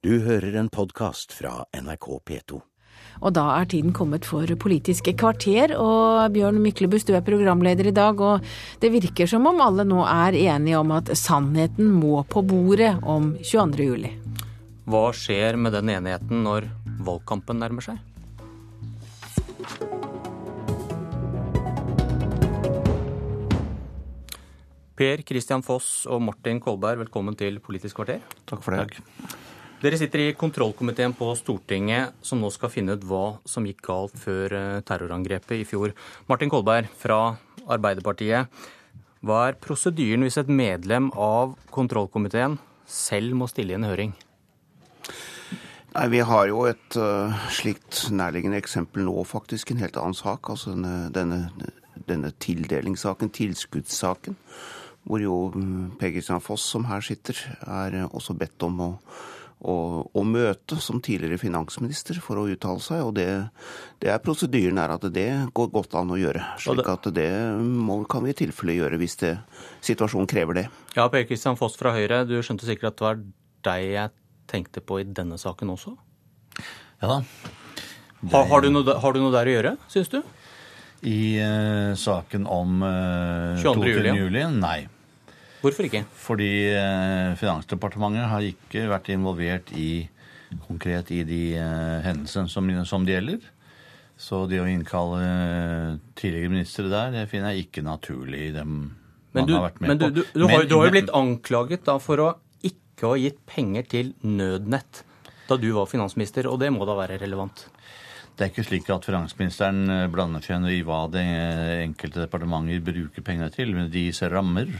Du hører en podkast fra NRK P2. Og da er tiden kommet for Politiske kvarter, og Bjørn Myklebust, du er programleder i dag, og det virker som om alle nå er enige om at sannheten må på bordet om 22. juli. Hva skjer med den enigheten når valgkampen nærmer seg? Per Christian Foss og Martin Kolberg, velkommen til Politisk kvarter. Takk for det. Dere sitter i kontrollkomiteen på Stortinget som nå skal finne ut hva som gikk galt før eh, terrorangrepet i fjor. Martin Kolberg fra Arbeiderpartiet. Hva er prosedyren hvis et medlem av kontrollkomiteen selv må stille i en høring? Nei, Vi har jo et uh, slikt nærliggende eksempel nå, faktisk. En helt annen sak. Altså denne, denne, denne tildelingssaken, tilskuddssaken hvor jo mm, Per Kristian Foss, som her sitter, er eh, også bedt om å, å, å møte som tidligere finansminister for å uttale seg. Og det, det er prosedyren er at det går godt an å gjøre. slik at det må, kan vi i tilfelle gjøre hvis det, situasjonen krever det. Ja, Per Kristian Foss fra Høyre, du skjønte sikkert at det var deg jeg tenkte på i denne saken også? Ja da. Har, har, du noe, har, du noe, der å gjøre, syns du? I uh, saken om uh, 22. Juli? juli? Nei. Hvorfor ikke? Fordi uh, Finansdepartementet har ikke vært involvert i, konkret i de uh, hendelsene som, som, det gjelder. Så det å innkalle tidligere ministre der, det finner jeg ikke naturlig. Dem men du, har, men du, du, du har, har, jo blitt anklaget da for å ikke ha gitt penger til Nødnett da du var finansminister, og det må da være relevant? Det er ikke slik at finansministeren eh, blander seg i hva det enkelte departementer bruker pengene til, men de gis rammer.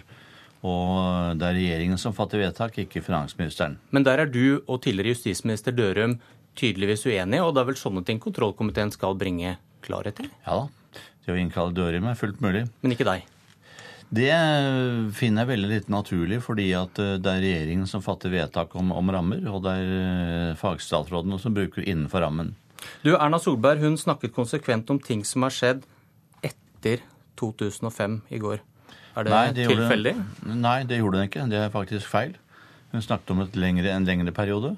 Og det er regjeringen som fatter vedtak, ikke finansministeren. Men der er du og tidligere justisminister Dørum tydeligvis uenige, og det er vel sånne ting kontrollkomiteen skal bringe klarhet i? Ja da. Det å innkalle Dørum er fullt mulig. Men ikke deg? Det finner jeg veldig litt naturlig, fordi at eh, det er regjeringen som fatter vedtak om, om rammer, og det er eh, fagstatsrådene som bruker innenfor rammen. Du, Erna Solberg hun snakket konsekvent om ting som har skjedd etter 2005 i går. Er det, nei, det tilfeldig? Gjorde, nei, det gjorde hun ikke. Det er faktisk feil. Hun snakket om lengre, en lengre periode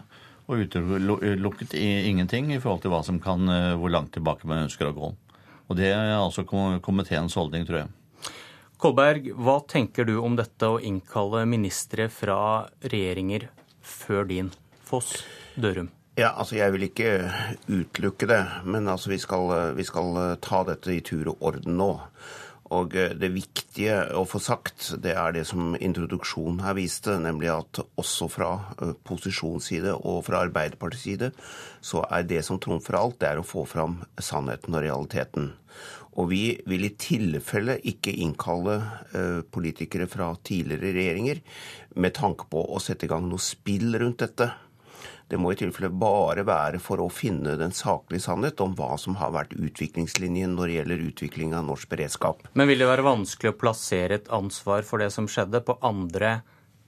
og utelukket ingenting i forhold til hva som kan, eh, hvor langt tilbake man ønsker å gå. Og Det er altså komiteens holdning, tror jeg. Kolberg, hva tenker du om dette å innkalle ministre fra regjeringer før din? Foss, Dørum? Ja, altså Jeg vil ikke utelukke det, men altså vi skal, vi skal eh, ta dette i tur og orden nå. Og eh, det viktige å få sagt, det er det som introduksjonen her viste, nemlig at også fra eh, posisjonsside og fra Arbeiderpartiets side, så er det som trumfer alt, det er å få fram sannheten og realiteten. Og vi vil i tilfelle ikke innkalle politikere fra tidligere regjeringer med tanke på å sette i gang noe spill rundt dette. Det må i tilfelle bare være for å finne den saklige sannhet om hva som har vært utviklingslinjen når det gjelder utvikling av norsk beredskap. Men vil det være vanskelig å plassere et ansvar for det som skjedde, på andre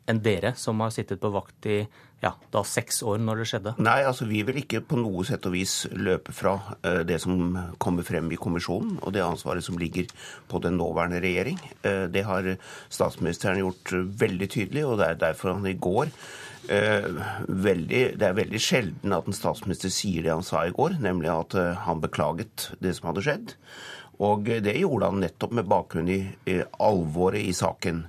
enn dere, som har sittet på vakt i ja, da seks år når det skjedde? Nei, altså vi vil ikke på noe sett og vis løpe fra uh, det som kommer frem i kommisjonen, og det ansvaret som ligger på den nåværende regjering. Uh, det har statsministeren gjort uh, veldig tydelig, og det er derfor han i går Eh, veldig, det er veldig sjelden at en statsminister sier det han sa i går, nemlig at eh, han beklaget det som hadde skjedd. Og det gjorde han nettopp med bakgrunn i alvoret i saken.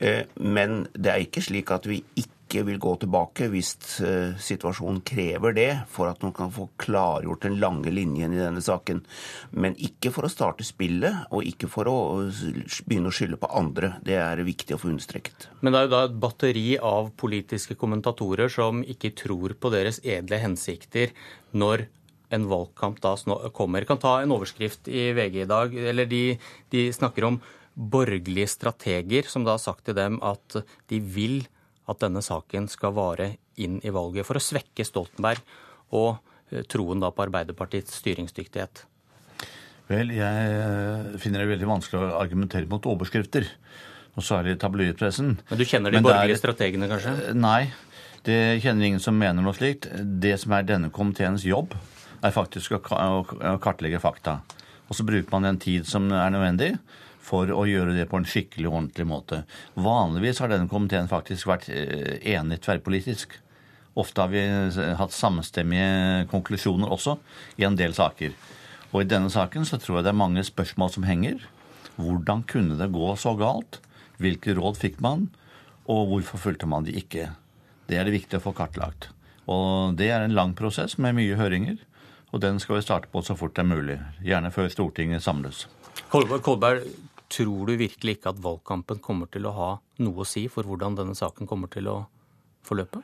Eh, men det er ikke slik at vi ikke ikke vil gå tilbake hvis uh, situasjonen krever det, for at man kan få klargjort den lange linjen i denne saken. Men ikke for å starte spillet, og ikke for å begynne å skylde på andre. Det er viktig å få understreket. Men det er jo da et batteri av politiske kommentatorer som ikke tror på deres edle hensikter når en valgkamp da kommer. Jeg kan ta en overskrift i VG i dag. eller De, de snakker om borgerlige strateger som da har sagt til dem at de vil at denne saken skal vare inn i valget, for å svekke Stoltenberg og eh, troen da på Arbeiderpartiets styringsdyktighet? Vel, jeg eh, finner det veldig vanskelig å argumentere mot overskrifter. Og særlig tabloidpressen. Men du kjenner de borgerlige er, strategene, kanskje? Eh, nei, det kjenner ingen som mener noe slikt. Det som er denne komiteens jobb, er faktisk å kartlegge fakta. Og så bruker man den tid som er nødvendig for å gjøre det på en skikkelig og ordentlig måte. Vanligvis har denne komiteen faktisk vært eh, enig tverrpolitisk. Ofte har vi hatt samstemmige konklusjoner også i en del saker. Og i denne saken så tror jeg det er mange spørsmål som henger. Hvordan kunne det gå så galt? Hvilke råd fikk man? Og hvorfor fulgte man de ikke? Det er det viktig å få kartlagt. Og det er en lang prosess med mye høringer. Og den skal vi starte på så fort det er mulig. Gjerne før Stortinget samles. Kolberg, Kolberg, tror du virkelig ikke at valgkampen kommer til å ha noe å si for hvordan denne saken kommer til å forløpe?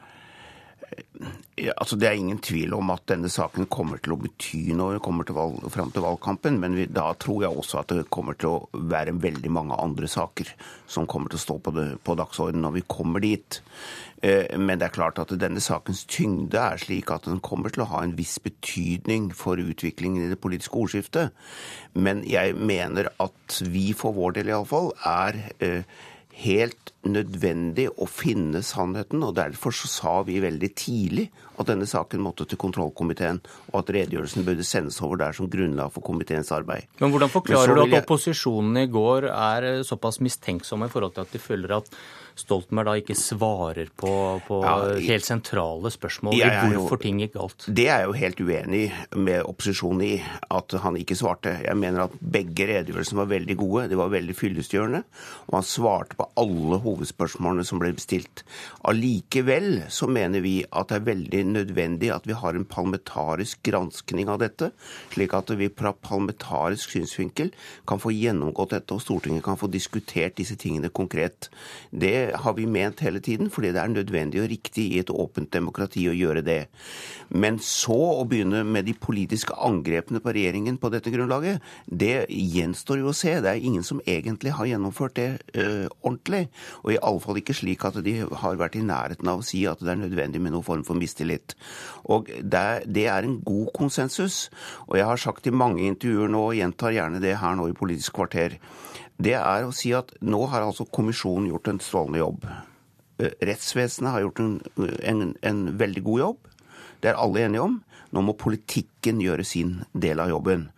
Altså Det er ingen tvil om at denne saken kommer til å bety noe kommer til valg, fram til valgkampen. Men vi, da tror jeg også at det kommer til å være veldig mange andre saker som kommer til å stå på, på dagsordenen når vi kommer dit. Eh, men det er klart at denne sakens tyngde er slik at den kommer til å ha en viss betydning for utviklingen i det politiske ordskiftet. Men jeg mener at vi for vår del iallfall er eh, helt nødvendig å finne sannheten, og derfor så sa vi veldig tidlig at denne saken måtte til kontrollkomiteen, og at redegjørelsen burde sendes over der som grunnlag for komiteens arbeid. Men hvordan forklarer Men du at opposisjonen i går er såpass mistenksomme i forhold til at de føler at Stoltenberg da ikke svarer på, på ja, helt sentrale spørsmål i hvorfor ting gikk galt? Det er jeg jo helt uenig med opposisjonen i, at han ikke svarte. Jeg mener at begge redegjørelsene var veldig gode, de var veldig fyllestgjørende, og han svarte på alle hovedspørsmålene som ble bestilt. Allikevel så mener vi at det er veldig nødvendig at vi har en parlamentarisk granskning av dette, slik at vi fra parlamentarisk synsvinkel kan få gjennomgått dette, og Stortinget kan få diskutert disse tingene konkret. Det har vi ment hele tiden, fordi det er nødvendig og riktig i et åpent demokrati å gjøre det. Men så å begynne med de politiske angrepene på regjeringen på dette grunnlaget, det gjenstår jo å se. Det er ingen som egentlig har gjennomført det uh, ordentlig. Og i alle fall ikke slik at de har vært i nærheten av å si at det er nødvendig med noen form for mistillit. Og det er en god konsensus. Og jeg har sagt i mange intervjuer nå, og gjentar gjerne det her nå i Politisk kvarter, det er å si at nå har altså kommisjonen gjort en strålende jobb. Eh, rettsvesenet har gjort en, en, en, veldig god jobb. Det er alle enige om. Nå må politikken gjøre sin del av jobben.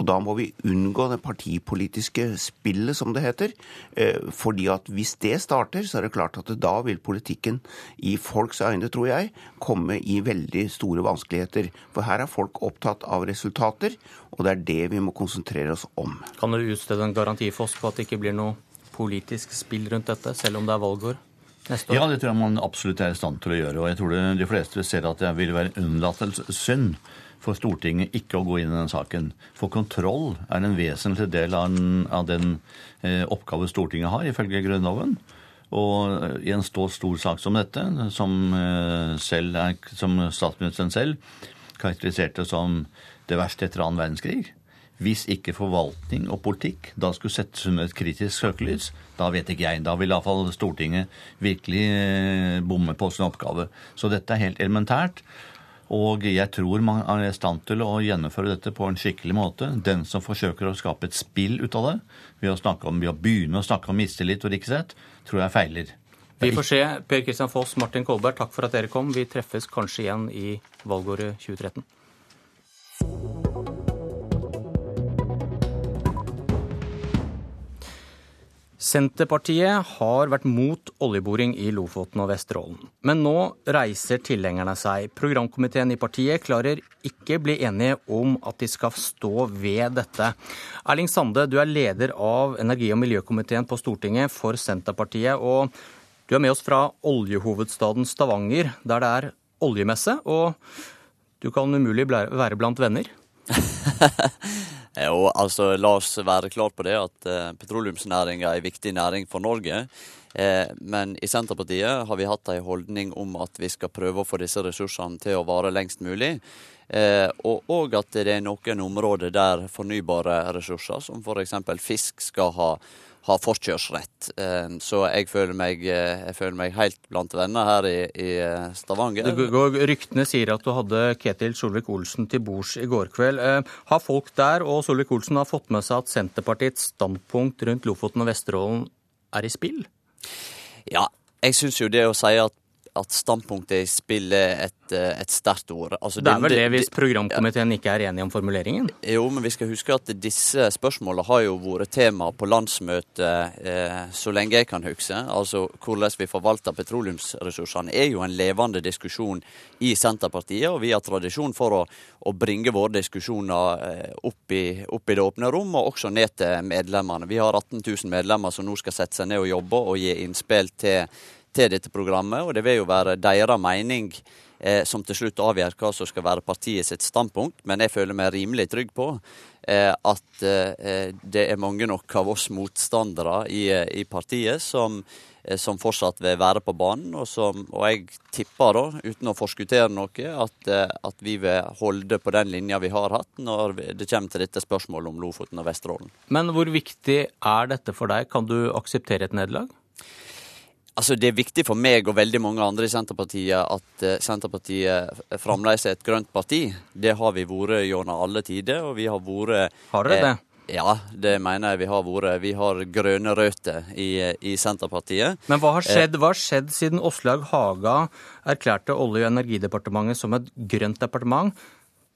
Og da må vi unngå det partipolitiske spillet, som det heter. Eh, fordi at hvis det starter, så er det klart at da vil politikken i folks øyne, tror jeg, komme i veldig store vanskeligheter. For her er folk opptatt av resultater, og det er det vi må konsentrere oss om. Kan du utstede en garanti for oss på at det ikke blir noe politisk spill rundt dette, selv om det er valgår? Ja, det tror jeg man absolutt er i stand til å gjøre. Og jeg tror det, de fleste ser at det vil være unnlatelsessynd for Stortinget ikke å gå inn i den saken. For kontroll er en vesentlig del av den, av den eh, oppgave Stortinget har, ifølge Grunnloven. Og eh, i en stor, stor sak som dette, som, eh, er, som statsministeren selv karakteriserte som det verste etter annen verdenskrig, hvis ikke forvaltning og politikk da skulle settes under et kritisk søkelys, da vet ikke jeg. Da vil iallfall Stortinget virkelig eh, bomme på sin oppgave. Så dette er helt elementært. Og jeg tror man er i stand til å gjennomføre dette på en skikkelig måte. Den som forsøker å skape et spill ut av det, ved å, om, ved å begynne å snakke om mistillit og riksrett, tror jeg feiler. Vi får se. Per Kristian Foss, Martin Kolberg, takk for at dere kom. Vi treffes kanskje igjen i valgåret 2013. Senterpartiet har vært mot oljeboring i Lofoten og Vesterålen. Men nå reiser tilhengerne seg. Programkomiteen i partiet klarer ikke bli enige om at de skal stå ved dette. Erling Sande, du er leder av energi- og miljøkomiteen på Stortinget for Senterpartiet. Og du er med oss fra oljehovedstaden Stavanger, der det er oljemesse. Og du kan umulig være blant venner? Og altså, La oss være klar på det at eh, petroleumsnæringa er en viktig næring for Norge. Eh, men i Senterpartiet har vi hatt en holdning om at vi skal prøve å få disse ressursene til å vare lengst mulig. Eh, og, og at det er noen områder der fornybare ressurser, som f.eks. fisk, skal ha har forkjørsrett. Ehm, så jeg føler meg, eh, jeg føler meg helt blant venner her i, i eh, Stavanger. Det ryktene sier at du hadde Ketil Solvik-Olsen til bords i går kveld. Ehm, har folk der og Solvik-Olsen har fått med seg at Senterpartiets standpunkt rundt Lofoten og Vesterålen er i spill? Ja, jeg syns jo det å si at at standpunktet i spillet et, et sterkt ord. Altså, det er vel det hvis programkomiteen ikke er enig om formuleringen? Jo, men vi skal huske at disse spørsmålene har jo vært tema på landsmøtet eh, så lenge jeg kan huske. Altså hvordan vi forvalter petroleumsressursene er jo en levende diskusjon i Senterpartiet, og vi har tradisjon for å, å bringe våre diskusjoner eh, opp i, opp i, det åpne rom, og også ned til medlemmene. Vi har 18 000 medlemmer som nå skal sette seg ned og jobbe og gi innspill til, til dette programmet, og det vil jo være deres mening eh, som til slutt avgjør hva som skal være partiet sitt standpunkt, men jeg føler meg rimelig trygg på eh, at eh, det er mange nok av oss motstandere i, eh, i partiet som, eh, som fortsatt vil være på banen, og, som, og jeg tipper, da, uten å forskuttere noe, at, eh, at, vi vil holde på den linja vi har hatt når det kommer til dette spørsmålet om Lofoten og Vesterålen. Men hvor viktig er dette for deg? Kan du akseptere et nederlag? Altså, Det er viktig for meg og veldig mange andre i Senterpartiet at uh, Senterpartiet fremdeles er et grønt parti. Det har vi vært gjennom alle tider, og vi har vært Har dere det? Eh, ja, det mener jeg vi har vært. Vi har grønne røtter i, i Senterpartiet. Men hva har skjedd, hva har skjedd siden Åslaug Haga erklærte Olje- og energidepartementet som et grønt departement,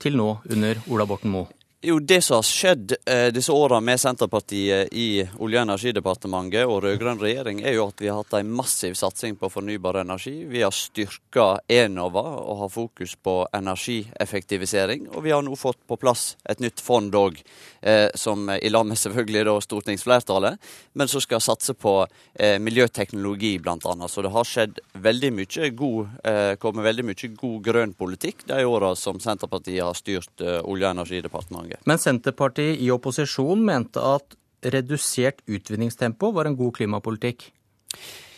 til nå under Ola Borten Moe? Jo, Det som har skjedd eh, disse åra med Senterpartiet i Olje- og energidepartementet og rød-grønn regjering, er jo at vi har hatt en massiv satsing på fornybar energi. Vi har styrka Enova og har fokus på energieffektivisering. Og vi har nå fått på plass et nytt fond òg, eh, som i lag med selvfølgelig da stortingsflertallet, men som skal satse på eh, miljøteknologi bl.a. Så det har skjedd veldig mye god, eh, kommet veldig mye god grønn politikk de åra som Senterpartiet har styrt eh, Olje- og energidepartementet. Men Senterpartiet i opposisjon mente at redusert utvinningstempo var en god klimapolitikk.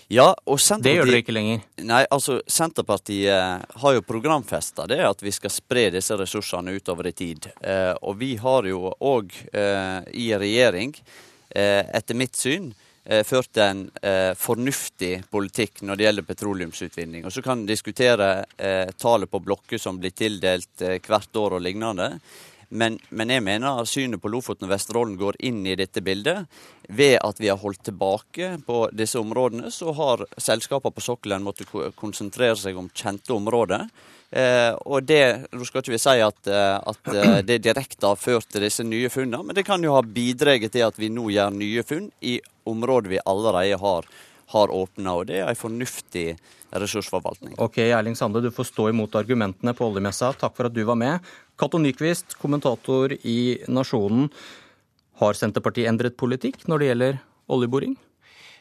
Ja, og Senterpartiet... Det gjør dere ikke lenger? Nei, altså Senterpartiet har jo programfesta det at vi skal spre disse ressursene utover i tid. Eh, og vi har jo òg eh, i regjering, eh, etter mitt syn, eh, ført en eh, fornuftig politikk når det gjelder petroleumsutvinning. Og så kan en diskutere eh, tallet på blokker som blir tildelt hvert år og lignende. Men, men, jeg mener synet på Lofoten og Vesterålen går inn i dette bildet. Ved at vi har holdt tilbake på disse områdene, så har selskapene på sokkelen måttet konsentrere seg om kjente områder. Eh, og det, Nå skal ikke vi si at, eh, at eh, det direkte har ført til disse nye funnene, men det kan jo ha bidratt til at vi nå gjør nye funn i områder vi allerede har, har åpna. Og det er en fornuftig ressursforvaltning. Ok, Erling Sande, du får stå imot argumentene på oljemessa. Takk for at du var med. Cato Nyquist, kommentator i Nasjonen. Har Senterpartiet endret politikk når det gjelder oljeboring?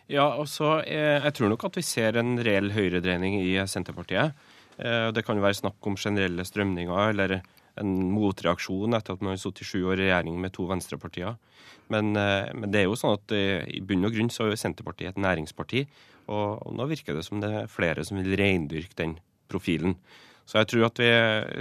Ja, altså, Jeg tror nok at vi ser en reell høyredreining i Senterpartiet. Eh, det kan jo være snakk om generelle strømninger eller en motreaksjon etter at man har sittet sju år i regjering med to venstrepartier. Men, eh, men, det er jo sånn at i bunn og grunn så er jo Senterpartiet et næringsparti. Og, og nå virker det som det er flere som vil reindyrke den profilen. Så jeg tror at vi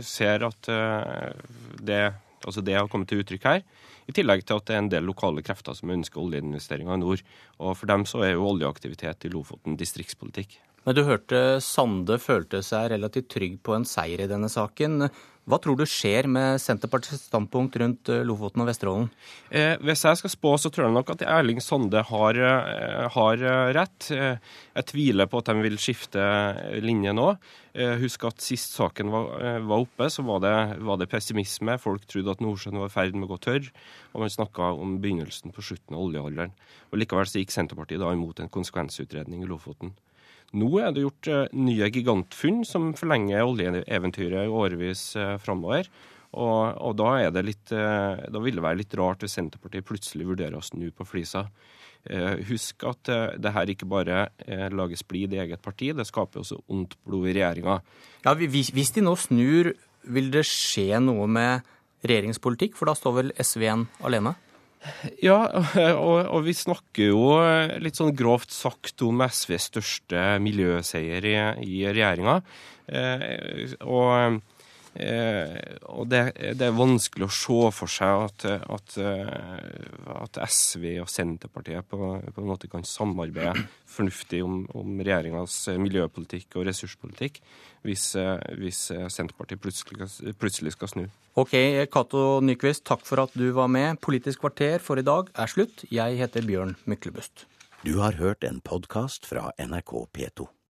ser at eh, det, altså det har kommet til uttrykk her. I tillegg til at det er en del lokale krefter som ønsker oljeinvesteringer i nord. Og for dem så er jo oljeaktivitet i Lofoten distriktspolitikk. Men du hørte Sande følte seg relativt trygg på en seier i denne saken. Hva tror du skjer med Senterpartiets standpunkt rundt eh, Lofoten og Vesterålen? Eh, hvis jeg skal spå, så tror jeg nok at Erling Sande har, eh, har eh, rett. Jeg tviler på at de vil skifte linje nå. Husk at sist saken var, var oppe, så var det, var det, pessimisme. Folk trodde at Nordsjøen var i ferd med å gå tørr, og man snakka om begynnelsen på slutten av oljealderen. Og Likevel så gikk Senterpartiet da imot en konsekvensutredning i Lofoten. Nå er det gjort uh, nye gigantfunn som forlenger oljeeventyret årevis uh, framover. Og, og, da, litt, uh, da vil det være litt rart hvis Senterpartiet plutselig vurderer å snu på flisa. Husk at det her ikke bare lager splid i eget parti, det skaper også ondt blod i regjeringa. Ja, hvis, de nå snur, vil det skje noe med regjeringspolitikk? For da står vel SV igjen alene? Ja, og, og, vi snakker jo litt sånn grovt sagt om SVs største miljøseier i, i regjeringa. Eh, og, eh, og det, det, er vanskelig å se for seg at, at, at SV og Senterpartiet på, på, en måte kan samarbeide fornuftig om, om regjeringas miljøpolitikk og ressurspolitikk hvis, hvis Senterpartiet plutselig, plutselig skal snu. Ok, Cato Nyquist, takk for at du var med. Politisk kvarter for i dag er slutt. Jeg heter Bjørn Myklebust. Du har hørt en podkast fra NRK P2.